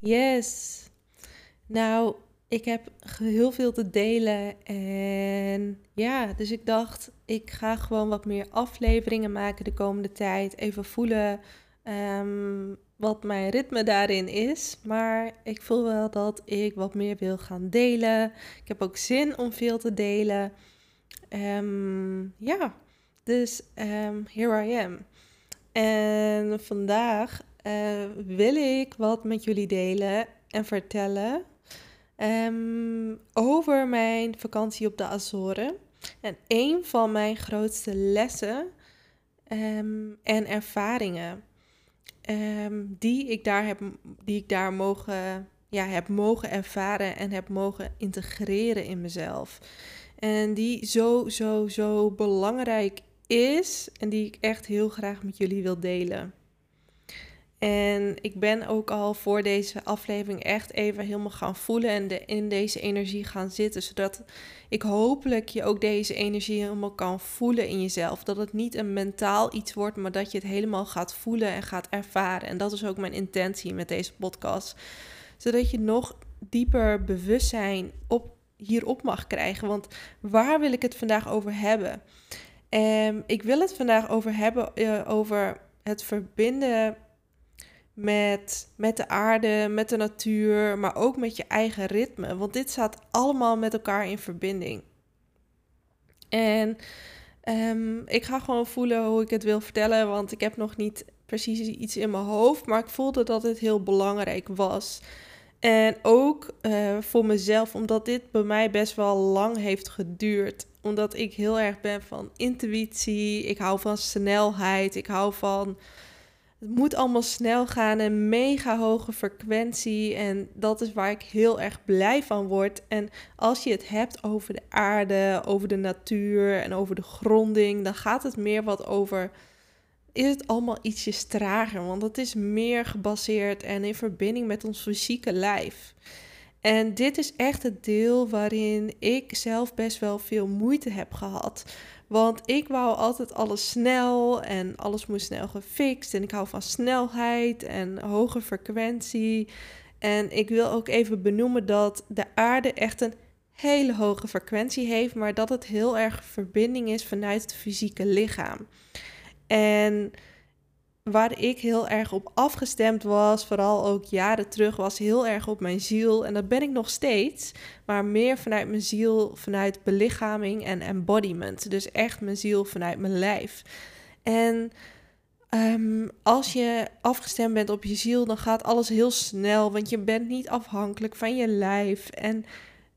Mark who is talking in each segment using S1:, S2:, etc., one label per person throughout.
S1: Yes. Nou, ik heb heel veel te delen. En ja, dus ik dacht, ik ga gewoon wat meer afleveringen maken de komende tijd. Even voelen ehm, wat mijn ritme daarin is. Maar ik voel wel dat ik wat meer wil gaan delen. Ik heb ook zin om veel te delen. Ehm, ja, dus um, here I am. En vandaag uh, wil ik wat met jullie delen en vertellen um, over mijn vakantie op de Azoren. En een van mijn grootste lessen um, en ervaringen um, die, ik daar heb, die ik daar mogen, ja, heb mogen ervaren en heb mogen integreren in mezelf. En die zo, zo, zo belangrijk is en die ik echt heel graag met jullie wil delen. En ik ben ook al voor deze aflevering echt even helemaal gaan voelen en in deze energie gaan zitten. Zodat ik hopelijk je ook deze energie helemaal kan voelen in jezelf. Dat het niet een mentaal iets wordt, maar dat je het helemaal gaat voelen en gaat ervaren. En dat is ook mijn intentie met deze podcast. Zodat je nog dieper bewustzijn op, hierop mag krijgen. Want waar wil ik het vandaag over hebben? Um, ik wil het vandaag over hebben uh, over het verbinden met, met de aarde, met de natuur, maar ook met je eigen ritme. Want dit staat allemaal met elkaar in verbinding. En um, ik ga gewoon voelen hoe ik het wil vertellen, want ik heb nog niet precies iets in mijn hoofd, maar ik voelde dat het heel belangrijk was. En ook uh, voor mezelf, omdat dit bij mij best wel lang heeft geduurd. Omdat ik heel erg ben van intuïtie, ik hou van snelheid, ik hou van het moet allemaal snel gaan en mega hoge frequentie. En dat is waar ik heel erg blij van word. En als je het hebt over de aarde, over de natuur en over de gronding, dan gaat het meer wat over. Is het allemaal ietsjes trager? Want het is meer gebaseerd en in verbinding met ons fysieke lijf. En dit is echt het deel waarin ik zelf best wel veel moeite heb gehad. Want ik wou altijd alles snel en alles moest snel gefixt. En ik hou van snelheid en hoge frequentie. En ik wil ook even benoemen dat de aarde echt een hele hoge frequentie heeft, maar dat het heel erg verbinding is vanuit het fysieke lichaam. En waar ik heel erg op afgestemd was, vooral ook jaren terug, was heel erg op mijn ziel. En dat ben ik nog steeds, maar meer vanuit mijn ziel, vanuit belichaming en embodiment. Dus echt mijn ziel vanuit mijn lijf. En um, als je afgestemd bent op je ziel, dan gaat alles heel snel, want je bent niet afhankelijk van je lijf. En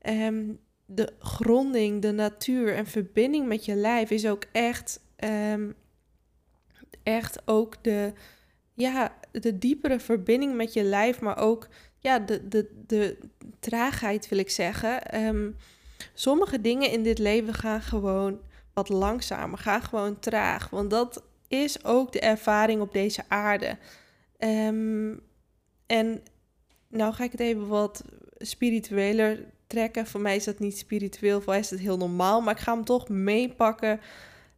S1: um, de gronding, de natuur en verbinding met je lijf is ook echt um, echt ook de, ja, de diepere verbinding met je lijf, maar ook ja, de, de, de traagheid wil ik zeggen. Um, sommige dingen in dit leven gaan gewoon wat langzamer, gaan gewoon traag. Want dat is ook de ervaring op deze aarde. Um, en nou ga ik het even wat spiritueler trekken. Voor mij is dat niet spiritueel, voor mij is het heel normaal. Maar ik ga hem toch meepakken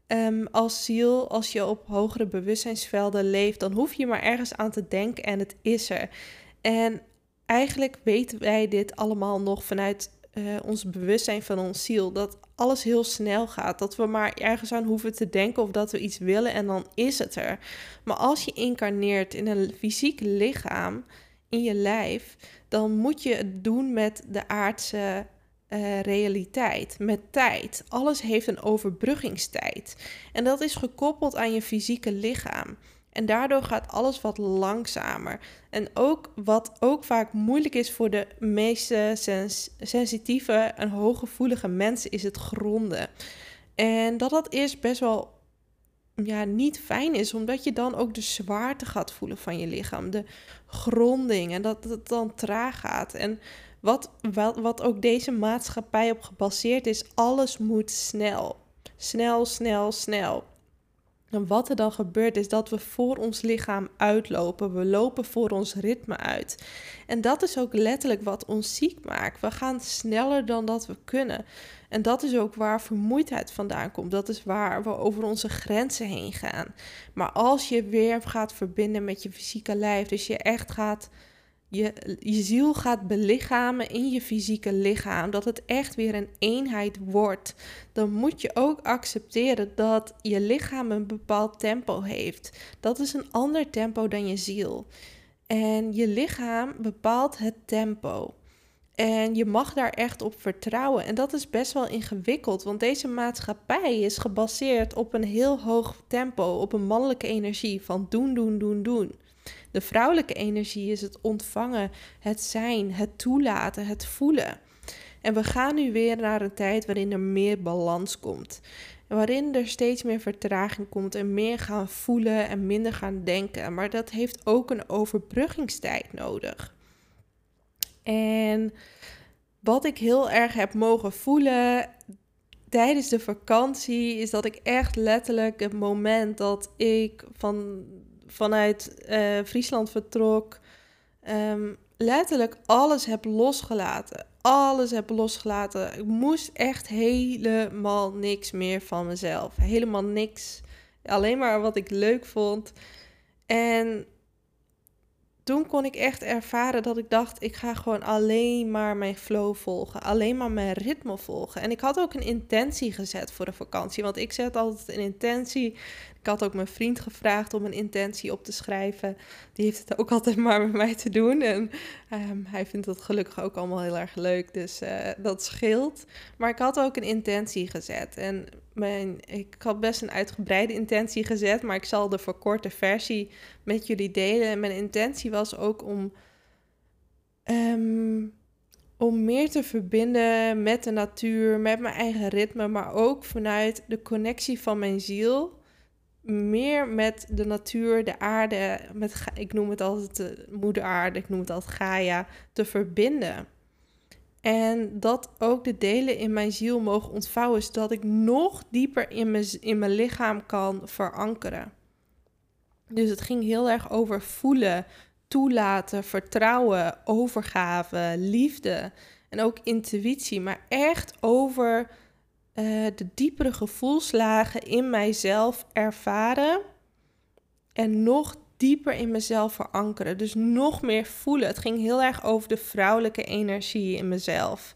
S1: Um, als ziel, als je op hogere bewustzijnsvelden leeft, dan hoef je maar ergens aan te denken en het is er. En eigenlijk weten wij dit allemaal nog vanuit uh, ons bewustzijn van ons ziel. Dat alles heel snel gaat. Dat we maar ergens aan hoeven te denken of dat we iets willen en dan is het er. Maar als je incarneert in een fysiek lichaam, in je lijf, dan moet je het doen met de aardse uh, realiteit, met tijd. Alles heeft een overbruggingstijd. En dat is gekoppeld aan je fysieke lichaam. En daardoor gaat alles wat langzamer. En ook wat ook vaak moeilijk is voor de meeste sens sensitieve en hooggevoelige mensen, is het gronden. En dat dat eerst best wel ja, niet fijn is, omdat je dan ook de zwaarte gaat voelen van je lichaam, de gronding en dat het dan traag gaat. En wat, wat, ook deze maatschappij op gebaseerd is, alles moet snel. Snel, snel, snel. En wat er dan gebeurt is dat we voor ons lichaam uitlopen. We lopen voor ons ritme uit. En dat is ook letterlijk wat ons ziek maakt. We gaan sneller dan dat we kunnen. En dat is ook waar vermoeidheid vandaan komt. Dat is waar we over onze grenzen heen gaan. Maar als je weer gaat verbinden met je fysieke lijf, dus je echt gaat je, ziel gaat belichamen in je fysieke lichaam, dat het echt weer een eenheid wordt, dan moet je ook accepteren dat je lichaam een bepaald tempo heeft. Dat is een ander tempo dan je ziel. En je lichaam bepaalt het tempo. En je mag daar echt op vertrouwen. En dat is best wel ingewikkeld, want deze maatschappij is gebaseerd op een heel hoog tempo, op een mannelijke energie van doen, doen, doen, doen. De vrouwelijke energie is het ontvangen, het zijn, het toelaten, het voelen. En we gaan nu weer naar een tijd waarin er meer balans komt. Waarin er steeds meer vertraging komt en meer gaan voelen en minder gaan denken. Maar dat heeft ook een overbruggingstijd nodig. En wat ik heel erg heb mogen voelen tijdens de vakantie is dat ik echt letterlijk het moment dat ik van vanuit uh, Friesland vertrok, um, letterlijk alles heb losgelaten. Alles heb losgelaten. Ik moest echt helemaal niks meer van mezelf. Helemaal niks. Alleen maar wat ik leuk vond. En toen kon ik echt ervaren dat ik dacht, ik ga gewoon alleen maar mijn flow volgen, alleen maar mijn ritme volgen. En ik had ook een intentie gezet voor de vakantie, want ik zet altijd een intentie ik had ook mijn vriend gevraagd om een intentie op te schrijven. Die heeft het ook altijd maar met mij te doen. En ehm, hij vindt het gelukkig ook allemaal heel erg leuk. Dus uh, dat scheelt. Maar ik had ook een intentie gezet. En mijn, ik had best een uitgebreide intentie gezet. Maar ik zal de verkorte versie met jullie delen. En mijn intentie was ook om. Um, om meer te verbinden met de natuur, met mijn eigen ritme, maar ook vanuit de connectie van mijn ziel meer met de natuur, de aarde, met, ik noem het altijd de moeder aarde, ik noem het altijd Gaia, te verbinden. En dat ook de delen in mijn ziel mogen ontvouwen, zodat ik nog dieper in mijn, in mijn lichaam kan verankeren. Dus het ging heel erg over voelen, toelaten, vertrouwen, overgave, liefde en ook intuïtie, maar echt over uh, de diepere gevoelslagen in mijzelf ervaren en nog dieper in mezelf verankeren. Dus nog meer voelen. Het ging heel erg over de vrouwelijke energie in mezelf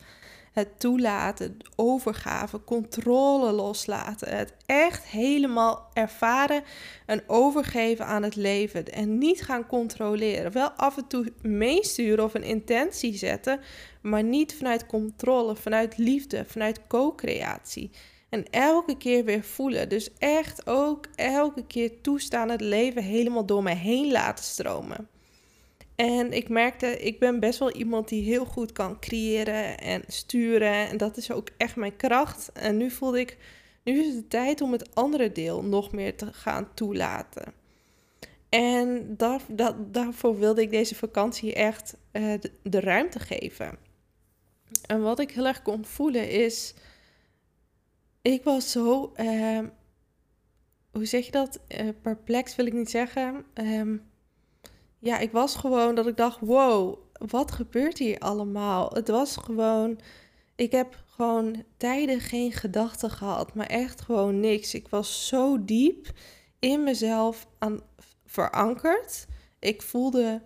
S1: het toelaten, overgave, controle loslaten. Het echt helemaal ervaren en overgeven aan het leven. En niet gaan controleren. Wel af en toe meesturen of een intentie zetten, maar niet vanuit controle, vanuit liefde, vanuit co-creatie. En elke keer weer voelen. Dus echt ook elke keer toestaan het leven helemaal door mij heen laten stromen. En ik merkte, ik ben best wel iemand die heel goed kan creëren en sturen. En dat is ook echt mijn kracht. En nu voelde ik, nu is het de tijd om het andere deel nog meer te gaan toelaten. En daar, dat, daarvoor wilde ik deze vakantie echt uh, de, ruimte geven. En wat ik heel erg kon voelen is, ik was zo, uh, hoe zeg je dat? Uh, perplex wil ik niet zeggen. Um, ja, ik was gewoon dat ik dacht, wow, wat gebeurt hier allemaal? Het was gewoon, ik heb gewoon tijden geen gedachten gehad, maar echt gewoon niks. Ik was zo diep in mezelf aan, verankerd. Ik voelde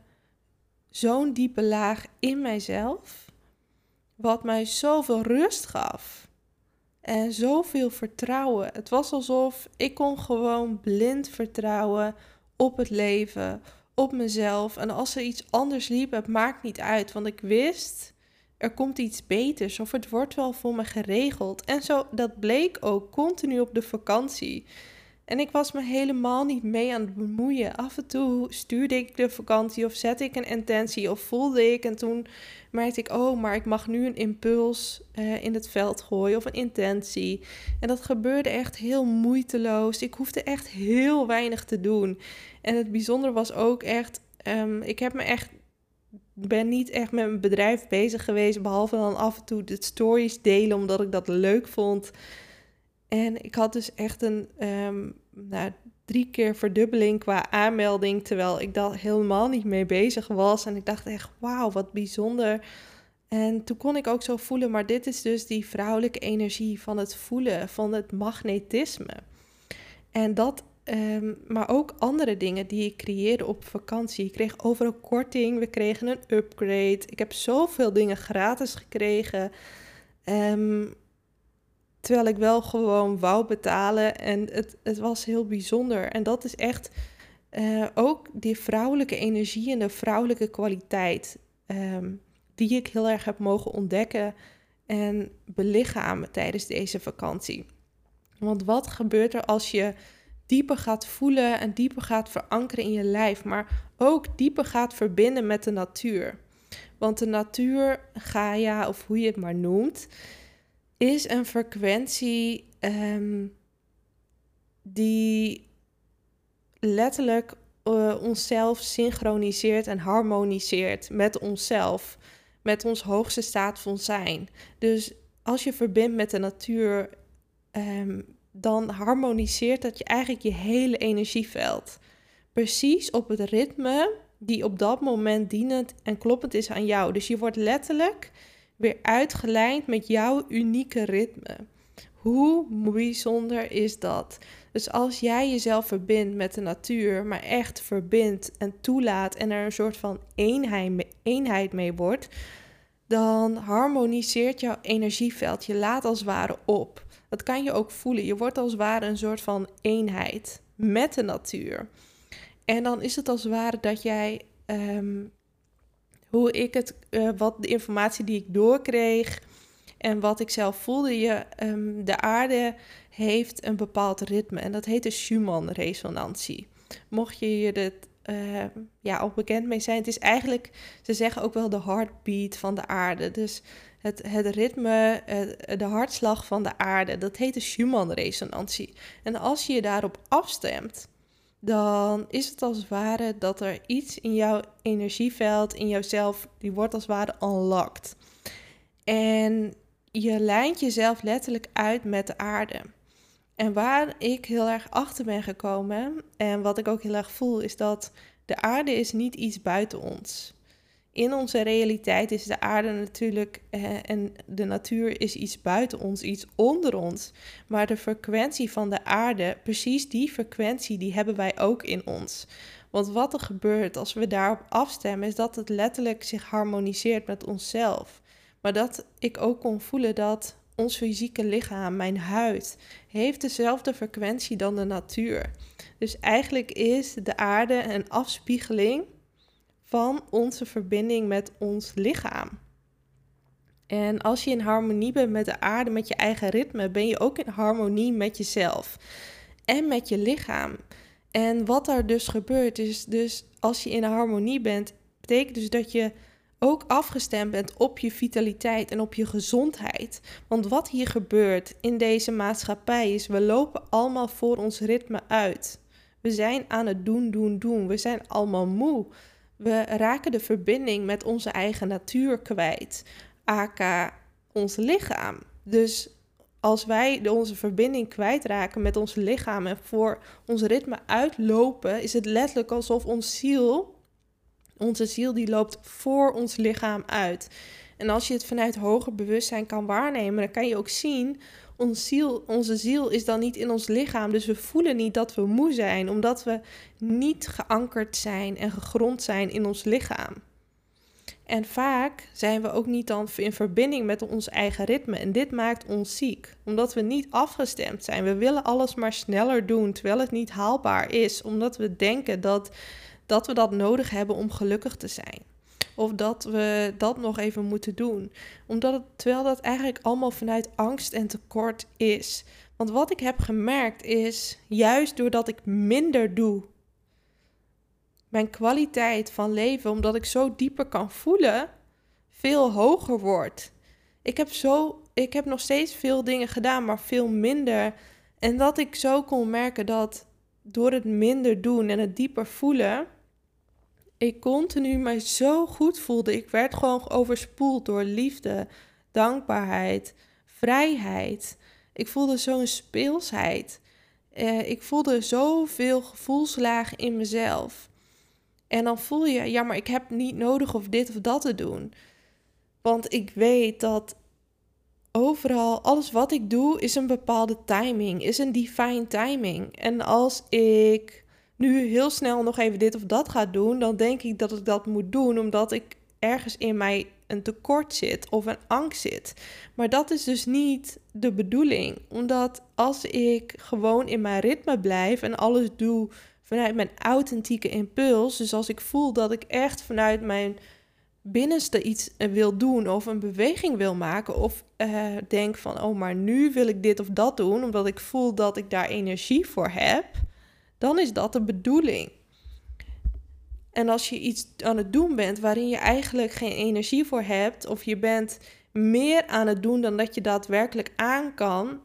S1: zo'n diepe laag in mijzelf, wat mij zoveel rust gaf. En zoveel vertrouwen. Het was alsof ik kon gewoon blind vertrouwen op het leven, op mezelf. En als er iets anders liep, het maakt niet uit. Want ik wist, er komt iets beters. Of het wordt wel voor me geregeld. En zo, dat bleek ook continu op de vakantie. En ik was me helemaal niet mee aan het bemoeien. Af en toe stuurde ik de vakantie of zette ik een intentie of voelde ik. En toen merkte ik, oh, maar ik mag nu een impuls uh, in het veld gooien of een intentie. En dat gebeurde echt heel moeiteloos. Ik hoefde echt heel weinig te doen. En het bijzondere was ook echt, um, ik heb me echt ben niet echt met mijn bedrijf bezig geweest, behalve dan af en toe de stories delen, omdat ik dat leuk vond. En ik had dus echt een um, nou, drie keer verdubbeling qua aanmelding, terwijl ik daar helemaal niet mee bezig was. En ik dacht echt, wauw, wat bijzonder. En toen kon ik ook zo voelen, maar dit is dus die vrouwelijke energie van het voelen, van het magnetisme. En dat Ehm, maar ook andere dingen die ik creëerde op vakantie. Ik kreeg overal korting, we kregen een upgrade. Ik heb zoveel dingen gratis gekregen. Ehm, terwijl ik wel gewoon wou betalen. En het, het was heel bijzonder. En dat is echt uh, ook die vrouwelijke energie en de vrouwelijke kwaliteit. Um, die ik heel erg heb mogen ontdekken en belichamen tijdens deze vakantie. Want wat gebeurt er als je dieper gaat voelen en dieper gaat verankeren in je lijf, maar ook dieper gaat verbinden met de natuur. Want de natuur, Gaia of hoe je het maar noemt, is een frequentie um, die letterlijk uh, onszelf synchroniseert en harmoniseert met onszelf, met ons hoogste staat van zijn. Dus als je verbindt met de natuur, um, dan harmoniseert dat je eigenlijk je hele energieveld. Precies op het ritme die op dat moment dienend en kloppend is aan jou. Dus je wordt letterlijk weer uitgelijnd met jouw unieke ritme. Hoe bijzonder is dat? Dus als jij jezelf verbindt met de natuur, maar echt verbindt en toelaat en er een soort van eenheid, mee wordt, dan harmoniseert jouw energieveld. Je laat als ware op. Dat kan je ook voelen. Je wordt als ware een soort van eenheid met de natuur. En dan is het als ware dat jij, ehm, hoe ik het, uh, wat de informatie die ik doorkreeg en wat ik zelf voelde, je, um, de aarde heeft een bepaald ritme en dat heet de Schumann-resonantie. Mocht je je dit uh, ja, al bekend mee zijn, het is eigenlijk, ze zeggen ook wel de heartbeat van de aarde. Dus het, het ritme, de hartslag van de aarde. Dat heet de Schumann-resonantie. En als je je daarop afstemt, dan is het als ware dat er iets in jouw energieveld, in jouzelf, die wordt als ware unlocked. En je lijnt jezelf letterlijk uit met de aarde. En waar ik heel erg achter ben gekomen en wat ik ook heel erg voel, is dat de aarde is niet iets buiten ons in onze realiteit is de aarde natuurlijk eh, en de natuur is iets buiten ons, iets onder ons. Maar de frequentie van de aarde, precies die frequentie, die hebben wij ook in ons. Want wat er gebeurt als we daarop afstemmen, is dat het letterlijk zich harmoniseert met onszelf. Maar dat ik ook kon voelen dat ons fysieke lichaam, mijn huid, heeft dezelfde frequentie dan de natuur. Dus eigenlijk is de aarde een afspiegeling van onze verbinding met ons lichaam. En als je in harmonie bent met de aarde, met je eigen ritme, ben je ook in harmonie met jezelf en met je lichaam. En wat er dus gebeurt, is dus als je in harmonie bent, betekent dus dat je ook afgestemd bent op je vitaliteit en op je gezondheid. Want wat hier gebeurt in deze maatschappij is, we lopen allemaal voor ons ritme uit. We zijn aan het doen, doen, doen. We zijn allemaal moe. We raken de verbinding met onze eigen natuur kwijt, aka ons lichaam. Dus als wij onze verbinding kwijtraken met ons lichaam en voor ons ritme uitlopen, is het letterlijk alsof ons ziel, onze ziel, die loopt voor ons lichaam uit. En als je het vanuit hoger bewustzijn kan waarnemen, dan kan je ook zien ziel, onze ziel is dan niet in ons lichaam. Dus we voelen niet dat we moe zijn, omdat we niet geankerd zijn en gegrond zijn in ons lichaam. En vaak zijn we ook niet dan in verbinding met ons eigen ritme. En dit maakt ons ziek, omdat we niet afgestemd zijn. We willen alles maar sneller doen, terwijl het niet haalbaar is, omdat we denken dat, dat we dat nodig hebben om gelukkig te zijn. Of dat we dat nog even moeten doen. Omdat het, terwijl dat eigenlijk allemaal vanuit angst en tekort is. Want wat ik heb gemerkt is, juist doordat ik minder doe, mijn kwaliteit van leven, omdat ik zo dieper kan voelen, veel hoger wordt. Ik heb, zo, ik heb nog steeds veel dingen gedaan, maar veel minder. En dat ik zo kon merken dat door het minder doen en het dieper voelen, ik continu mij zo goed voelde. Ik werd gewoon overspoeld door liefde, dankbaarheid, vrijheid. Ik voelde zo'n speelsheid. Uh, ik voelde zoveel gevoelslagen in mezelf. En dan voel je, ja, maar ik heb niet nodig of dit of dat te doen. Want ik weet dat overal, alles wat ik doe, is een bepaalde timing, is een divine timing. En als ik nu heel snel nog even dit of dat ga doen, dan denk ik dat ik dat moet doen, omdat ik ergens in mij een tekort zit of een angst zit. Maar dat is dus niet de bedoeling. Omdat als ik gewoon in mijn ritme blijf en alles doe vanuit mijn authentieke impuls, dus als ik voel dat ik echt vanuit mijn binnenste iets eh, wil doen of een beweging wil maken of uh, denk van oh maar nu wil ik dit of dat doen omdat ik voel dat ik daar energie voor heb, dan is dat de bedoeling. En als je iets aan het doen bent waarin je eigenlijk geen energie voor hebt of je bent meer aan het doen dan dat je daadwerkelijk aan kan,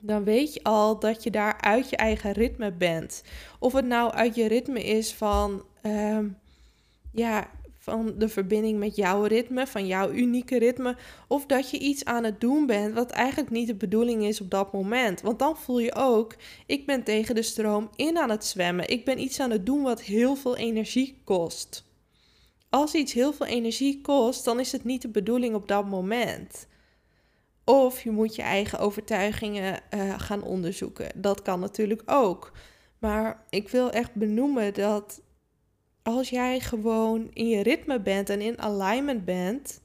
S1: dan weet je al dat je daar uit je eigen ritme bent. Of het nou uit je ritme is van ehm, ja, van de verbinding met jouw ritme, van jouw unieke ritme, of dat je iets aan het doen bent wat eigenlijk niet de bedoeling is op dat moment. Want dan voel je ook, ik ben tegen de stroom in aan het zwemmen. Ik ben iets aan het doen wat heel veel energie kost. Als iets heel veel energie kost, dan is het niet de bedoeling op dat moment. Of je moet je eigen overtuigingen uh, gaan onderzoeken. Dat kan natuurlijk ook. Maar ik wil echt benoemen dat als jij gewoon in je ritme bent en in alignment bent,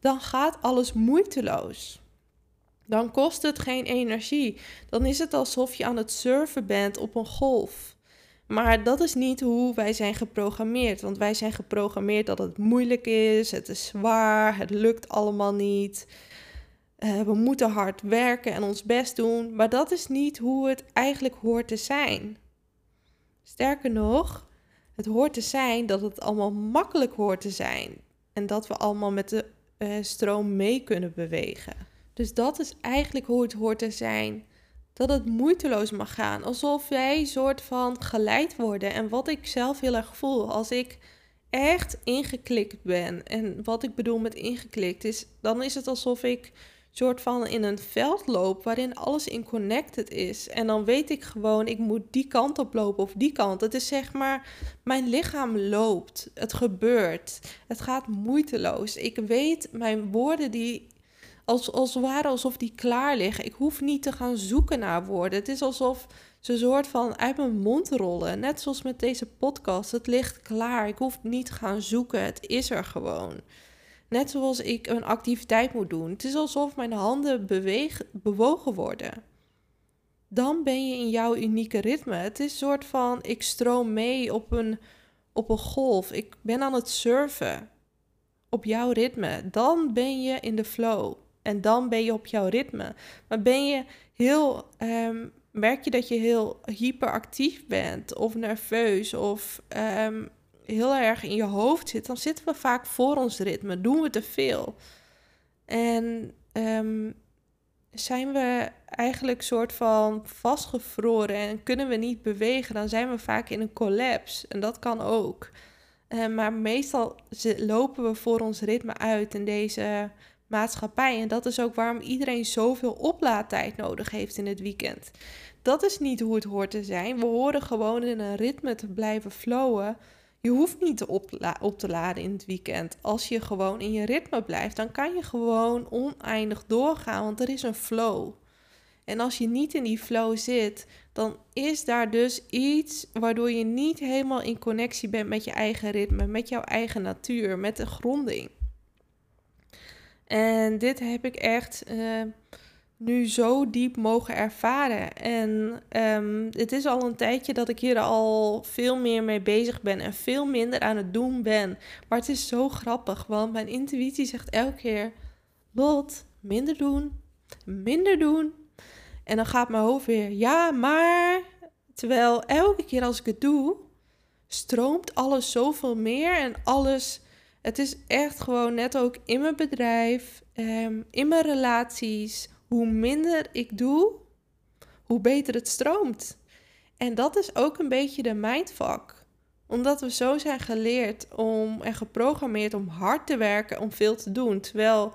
S1: dan gaat alles moeiteloos. Dan kost het geen energie. Dan is het alsof je aan het surfen bent op een golf. Maar dat is niet hoe wij zijn geprogrammeerd. Want wij zijn geprogrammeerd dat het moeilijk is, het is zwaar, het lukt allemaal niet. Uh, we moeten hard werken en ons best doen. Maar dat is niet hoe het eigenlijk hoort te zijn. Sterker nog, het hoort te zijn dat het allemaal makkelijk hoort te zijn. En dat we allemaal met de uh, stroom mee kunnen bewegen. Dus dat is eigenlijk hoe het hoort te zijn. Dat het moeiteloos mag gaan. Alsof wij soort van geleid worden. En wat ik zelf heel erg voel als ik echt ingeklikt ben. En wat ik bedoel met ingeklikt is, dan is het alsof ik soort van in een veld loop waarin alles in connected is. En dan weet ik gewoon, ik moet die kant op lopen of die kant. Het is zeg maar, mijn lichaam loopt. Het gebeurt. Het gaat moeiteloos. Ik weet mijn woorden die als, als ware alsof die klaar liggen. Ik hoef niet te gaan zoeken naar woorden. Het is alsof ze soort van uit mijn mond rollen. Net zoals met deze podcast. Het ligt klaar. Ik hoef niet te gaan zoeken. Het is er gewoon. Net zoals ik een activiteit moet doen. Het is alsof mijn handen beweeg, bewogen worden. Dan ben je in jouw unieke ritme. Het is een soort van ik stroom mee op een, op een golf. Ik ben aan het surfen op jouw ritme. Dan ben je in de flow. En dan ben je op jouw ritme. Maar ben je heel. Um, merk je dat je heel hyperactief bent of nerveus of um, heel erg in je hoofd zit, dan zitten we vaak voor ons ritme, doen we te veel. En um, zijn we eigenlijk soort van vastgevroren en kunnen we niet bewegen, dan zijn we vaak in een collapse. En dat kan ook. Uh, maar meestal lopen we voor ons ritme uit in deze maatschappij. En dat is ook waarom iedereen zoveel oplaadtijd nodig heeft in het weekend. Dat is niet hoe het hoort te zijn. We horen gewoon in een ritme te blijven flowen. Je hoeft niet opla op te laden in het weekend. Als je gewoon in je ritme blijft, dan kan je gewoon oneindig doorgaan, want er is een flow. En als je niet in die flow zit, dan is daar dus iets waardoor je niet helemaal in connectie bent met je eigen ritme, met jouw eigen natuur, met de gronding. En dit heb ik echt uh, nu zo diep mogen ervaren. En um, het is al een tijdje dat ik hier al veel meer mee bezig ben en veel minder aan het doen ben. Maar het is zo grappig, want mijn intuïtie zegt elke keer: Lot, minder doen, minder doen. En dan gaat mijn hoofd weer: ja, maar. Terwijl elke keer als ik het doe, stroomt alles zoveel meer en alles. Het is echt gewoon net ook in mijn bedrijf, um, in mijn relaties hoe minder ik doe, hoe beter het stroomt. En dat is ook een beetje de mindfuck. Omdat we zo zijn geleerd om en geprogrammeerd om hard te werken, om veel te doen. Terwijl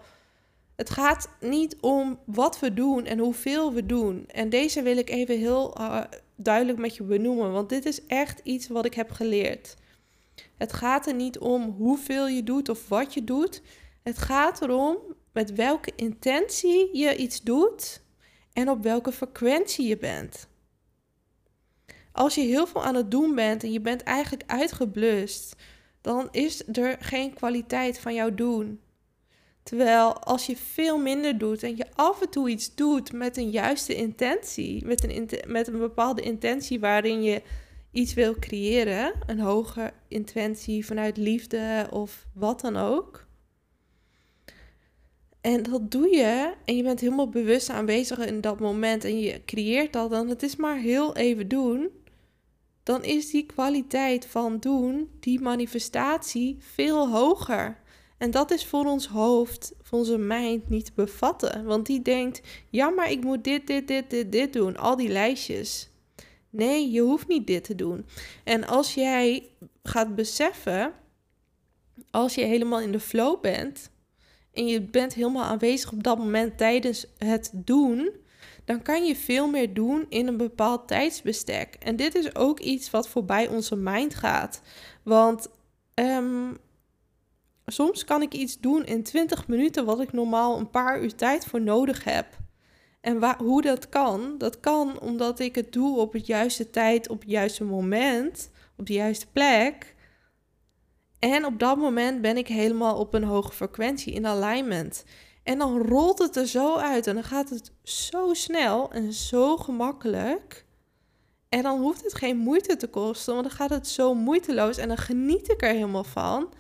S1: het gaat niet om wat we doen en hoeveel we doen. En deze wil ik even heel uh, duidelijk met je benoemen, want dit is echt iets wat ik heb geleerd. Het gaat er niet om hoeveel je doet of wat je doet. Het gaat erom met welke intentie je iets doet en op welke frequentie je bent. Als je heel veel aan het doen bent en je bent eigenlijk uitgeblust, dan is er geen kwaliteit van jouw doen. Terwijl als je veel minder doet en je af en toe iets doet met een juiste intentie, met een, met een bepaalde intentie waarin je iets wil creëren, een hoge intentie vanuit liefde of wat dan ook, en dat doe je en je bent helemaal bewust aanwezig in dat moment en je creëert dat dan. Het is maar heel even doen. Dan is die kwaliteit van doen, die manifestatie, veel hoger. En dat is voor ons hoofd, voor onze mind niet te bevatten. Want die denkt, ja, maar ik moet dit, dit, dit, dit, dit doen. Al die lijstjes. Nee, je hoeft niet dit te doen. En als jij gaat beseffen, als je helemaal in de flow bent, en je bent helemaal aanwezig op dat moment tijdens het doen, dan kan je veel meer doen in een bepaald tijdsbestek. En dit is ook iets wat voorbij onze mind gaat. Want um, soms kan ik iets doen in 20 minuten wat ik normaal een paar uur tijd voor nodig heb. En hoe dat kan, dat kan omdat ik het doe op het juiste tijd, op het juiste moment, op de juiste plek. En op dat moment ben ik helemaal op een hoge frequentie in alignment. En dan rolt het er zo uit en dan gaat het zo snel en zo gemakkelijk. En dan hoeft het geen moeite te kosten, want dan gaat het zo moeiteloos en dan geniet ik er helemaal van.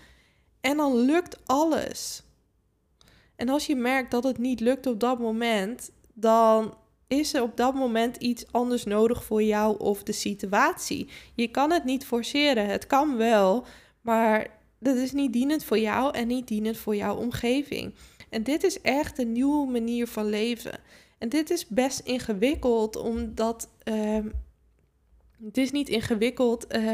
S1: En dan lukt alles. En als je merkt dat het niet lukt op dat moment, dan is er op dat moment iets anders nodig voor jou of de situatie. Je kan het niet forceren. Het kan wel, maar dat is niet dienend voor jou en niet dienend voor jouw omgeving. En dit is echt een nieuwe manier van leven. En dit is best ingewikkeld, omdat. Uh, het is niet ingewikkeld. Uh,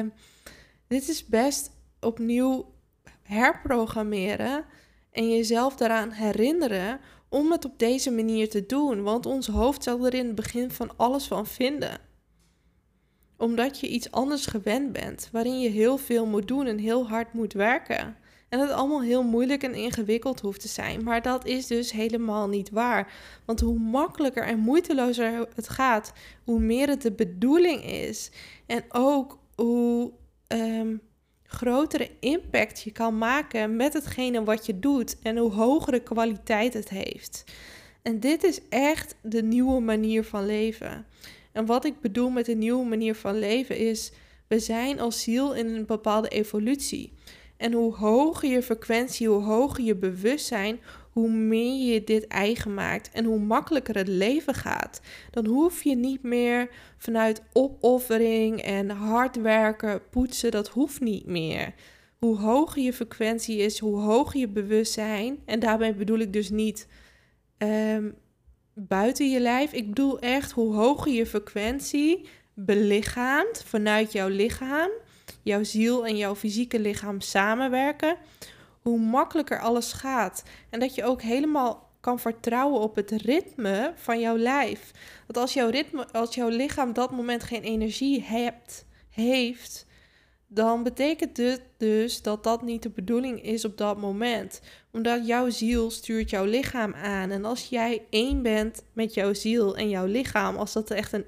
S1: dit is best opnieuw herprogrammeren en jezelf daaraan herinneren om het op deze manier te doen. Want ons hoofd zal er in het begin van alles van vinden omdat je iets anders gewend bent, waarin je heel veel moet doen en heel hard moet werken. En dat het allemaal heel moeilijk en ingewikkeld hoeft te zijn. Maar dat is dus helemaal niet waar. Want hoe makkelijker en moeitelozer het gaat, hoe meer het de bedoeling is. En ook hoe um, grotere impact je kan maken met hetgene wat je doet. En hoe hogere kwaliteit het heeft. En dit is echt de nieuwe manier van leven. En wat ik bedoel met een nieuwe manier van leven is, we zijn als ziel in een bepaalde evolutie. En hoe hoger je frequentie, hoe hoger je bewustzijn, hoe meer je dit eigen maakt en hoe makkelijker het leven gaat. Dan hoef je niet meer vanuit opoffering en hard werken, poetsen, dat hoeft niet meer. Hoe hoger je frequentie is, hoe hoger je bewustzijn, en daarbij bedoel ik dus niet um, buiten je lijf. Ik bedoel echt hoe hoger je frequentie belichaamt vanuit jouw lichaam, jouw ziel en jouw fysieke lichaam samenwerken, hoe makkelijker alles gaat. En dat je ook helemaal kan vertrouwen op het ritme van jouw lijf. Dat als jouw, ritme, als jouw lichaam dat moment geen energie hebt, heeft, dan betekent het dus dat dat niet de bedoeling is op dat moment. Omdat jouw ziel stuurt jouw lichaam aan. En als jij één bent met jouw ziel en jouw lichaam, als dat echt een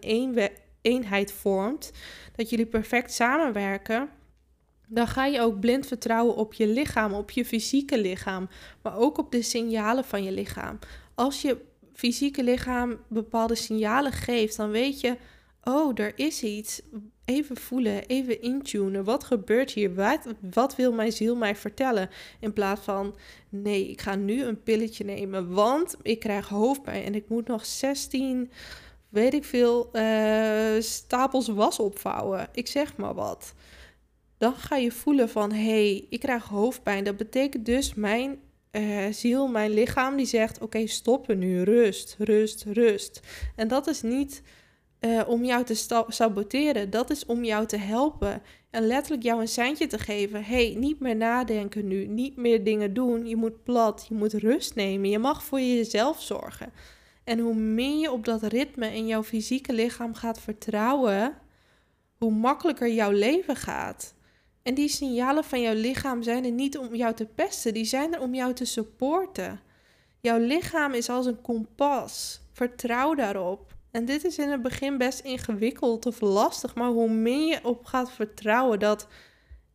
S1: eenheid vormt, dat jullie perfect samenwerken, dan ga je ook blind vertrouwen op je lichaam, op je fysieke lichaam, maar ook op de signalen van je lichaam. Als je fysieke lichaam bepaalde signalen geeft, dan weet je, oh, er is iets. Even voelen, even intunen. Wat gebeurt hier? Wat, wat wil mijn ziel mij vertellen? In plaats van, nee, ik ga nu een pilletje nemen, want ik krijg hoofdpijn en ik moet nog 16, weet ik veel, uh, stapels was opvouwen. Ik zeg maar wat. Dan ga je voelen van, hé, hey, ik krijg hoofdpijn. Dat betekent dus mijn uh, ziel, mijn lichaam, die zegt: Oké, stoppen nu, rust, rust, rust. En dat is niet uh, om jou te saboteren, dat is om jou te helpen. En letterlijk jou een seintje te geven: hey, niet meer nadenken nu, niet meer dingen doen. Je moet plat, je moet rust nemen, je mag voor jezelf zorgen. En hoe meer je op dat ritme in jouw fysieke lichaam gaat vertrouwen, hoe makkelijker jouw leven gaat. En die signalen van jouw lichaam zijn er niet om jou te pesten, die zijn er om jou te supporten. Jouw lichaam is als een kompas. Vertrouw daarop. En dit is in het begin best ingewikkeld of lastig, maar hoe meer je op gaat vertrouwen dat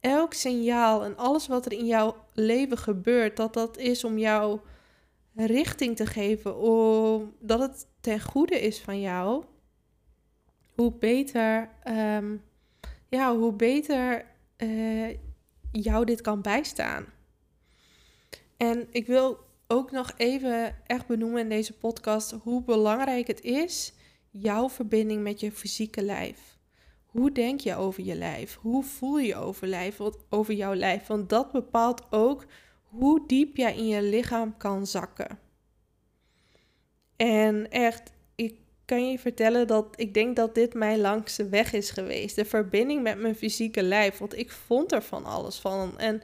S1: elk signaal en alles wat er in jouw leven gebeurt, dat dat is om jou richting te geven, om, dat het ten goede is van jou, hoe beter, um, ja, hoe beter uh, jou dit kan bijstaan. En ik wil ook nog even echt benoemen in deze podcast hoe belangrijk het is, jouw verbinding met je fysieke lijf. Hoe denk je over je lijf? Hoe voel je over, lijf, over jouw lijf? Want dat bepaalt ook hoe diep jij in je lichaam kan zakken. En echt, kan je vertellen dat ik denk dat dit mijn langste weg is geweest. De verbinding met mijn fysieke lijf. Want ik vond er van alles van. En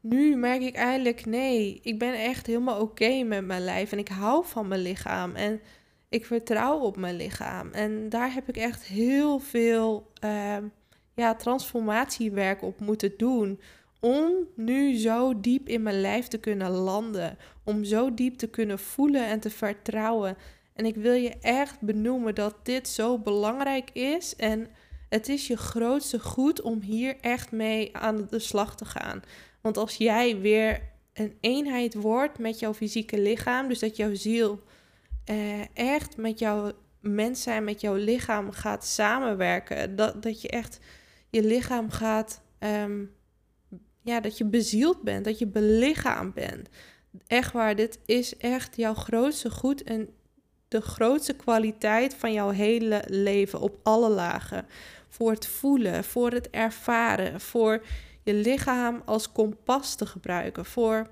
S1: nu merk ik eigenlijk, nee, ik ben echt helemaal oké met mijn lijf. En ik hou van mijn lichaam. En ik vertrouw op mijn lichaam. En daar heb ik echt heel veel uh, ja, transformatiewerk op moeten doen. Om nu zo diep in mijn lijf te kunnen landen. Om zo diep te kunnen voelen en te vertrouwen. En ik wil je echt benoemen dat dit zo belangrijk is. En het is je grootste goed om hier echt mee aan de slag te gaan. Want als jij weer een eenheid wordt met jouw fysieke lichaam, dus dat jouw ziel eh, echt met jouw mens zijn, met jouw lichaam gaat samenwerken, dat, dat je echt je lichaam gaat, ehm, ja, dat je bezield bent, dat je belichaamd bent. Echt waar, dit is echt jouw grootste goed en de grootste kwaliteit van jouw hele leven op alle lagen. Voor het voelen, voor het ervaren, voor je lichaam als kompas te gebruiken, voor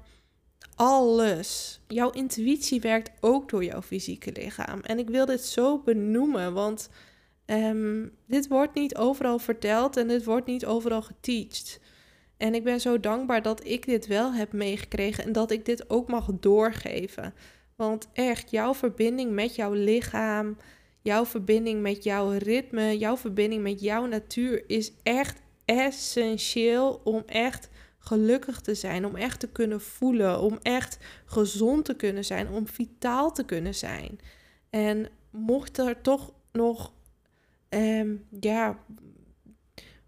S1: alles. Jouw intuïtie werkt ook door jouw fysieke lichaam. En ik wil dit zo benoemen, want um, dit wordt niet overal verteld en dit wordt niet overal geteacht. En ik ben zo dankbaar dat ik dit wel heb meegekregen en dat ik dit ook mag doorgeven. Want echt, jouw verbinding met jouw lichaam, jouw verbinding met jouw ritme, jouw verbinding met jouw natuur is echt essentieel om echt gelukkig te zijn, om echt te kunnen voelen, om echt gezond te kunnen zijn, om vitaal te kunnen zijn. En mocht er toch nog, um, ja,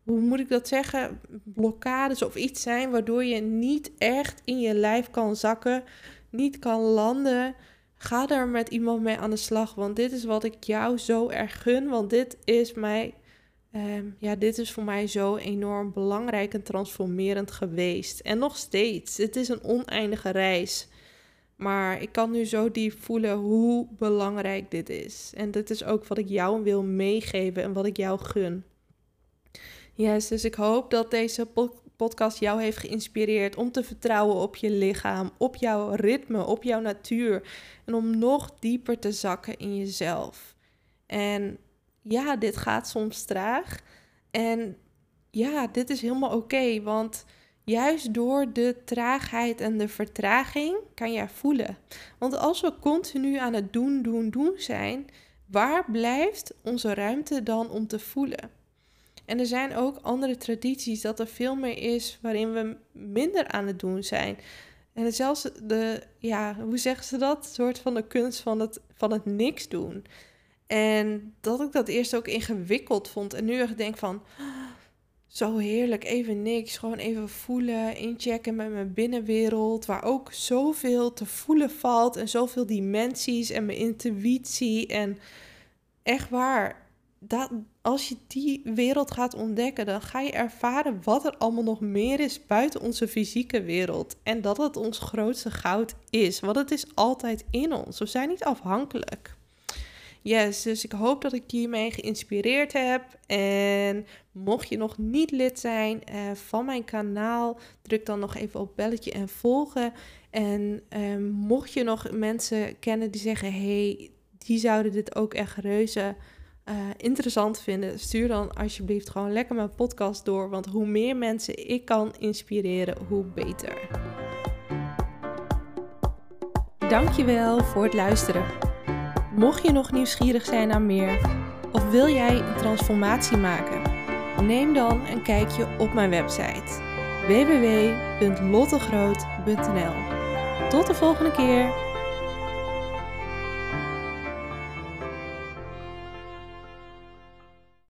S1: hoe moet ik dat zeggen, blokkades of iets zijn waardoor je niet echt in je lijf kan zakken, niet kan landen, ga er met iemand mee aan de slag. Want dit is wat ik jou zo erg gun. Want dit is mij. Ehm, ja, dit is voor mij zo enorm belangrijk en transformerend geweest. En nog steeds. Het is een oneindige reis. Maar ik kan nu zo diep voelen hoe belangrijk dit is. En dit is ook wat ik jou wil meegeven en wat ik jou gun. Yes, dus ik hoop dat deze podcast jou heeft geïnspireerd om te vertrouwen op je lichaam, op jouw ritme, op jouw natuur. En om nog dieper te zakken in jezelf. En ja, dit gaat soms traag. En ja, dit is helemaal oké, want juist door de traagheid en de vertraging kan jij voelen. Want als we continu aan het doen, doen, doen zijn, waar blijft onze ruimte dan om te voelen? En er zijn ook andere tradities dat er veel meer is waarin we minder aan het doen zijn. En zelfs de, ja, hoe zeggen ze dat? Een soort van de kunst van het, van het niks doen. En dat ik dat eerst ook ingewikkeld vond. En nu echt denk van, zo heerlijk. Even niks. Gewoon even voelen, inchecken met mijn binnenwereld. Waar ook zoveel te voelen valt. En zoveel dimensies en mijn intuïtie. En echt waar. Dat, als je die wereld gaat ontdekken, dan ga je ervaren wat er allemaal nog meer is buiten onze fysieke wereld. En dat het ons grootste goud is. Want het is altijd in ons. We zijn niet afhankelijk. Yes, dus ik hoop dat ik je hiermee geïnspireerd heb. En mocht je nog niet lid zijn uh, van mijn kanaal, druk dan nog even op belletje en volgen. En uh, mocht je nog mensen kennen die zeggen: hey, die zouden dit ook echt reuze uh, interessant vinden, stuur dan alsjeblieft gewoon lekker mijn podcast door. Want hoe meer mensen ik kan inspireren, hoe beter. Dankjewel voor het luisteren. Mocht je nog nieuwsgierig zijn naar meer of wil jij een transformatie maken, neem dan een kijkje op mijn website www.lottegroot.nl. Tot de volgende keer.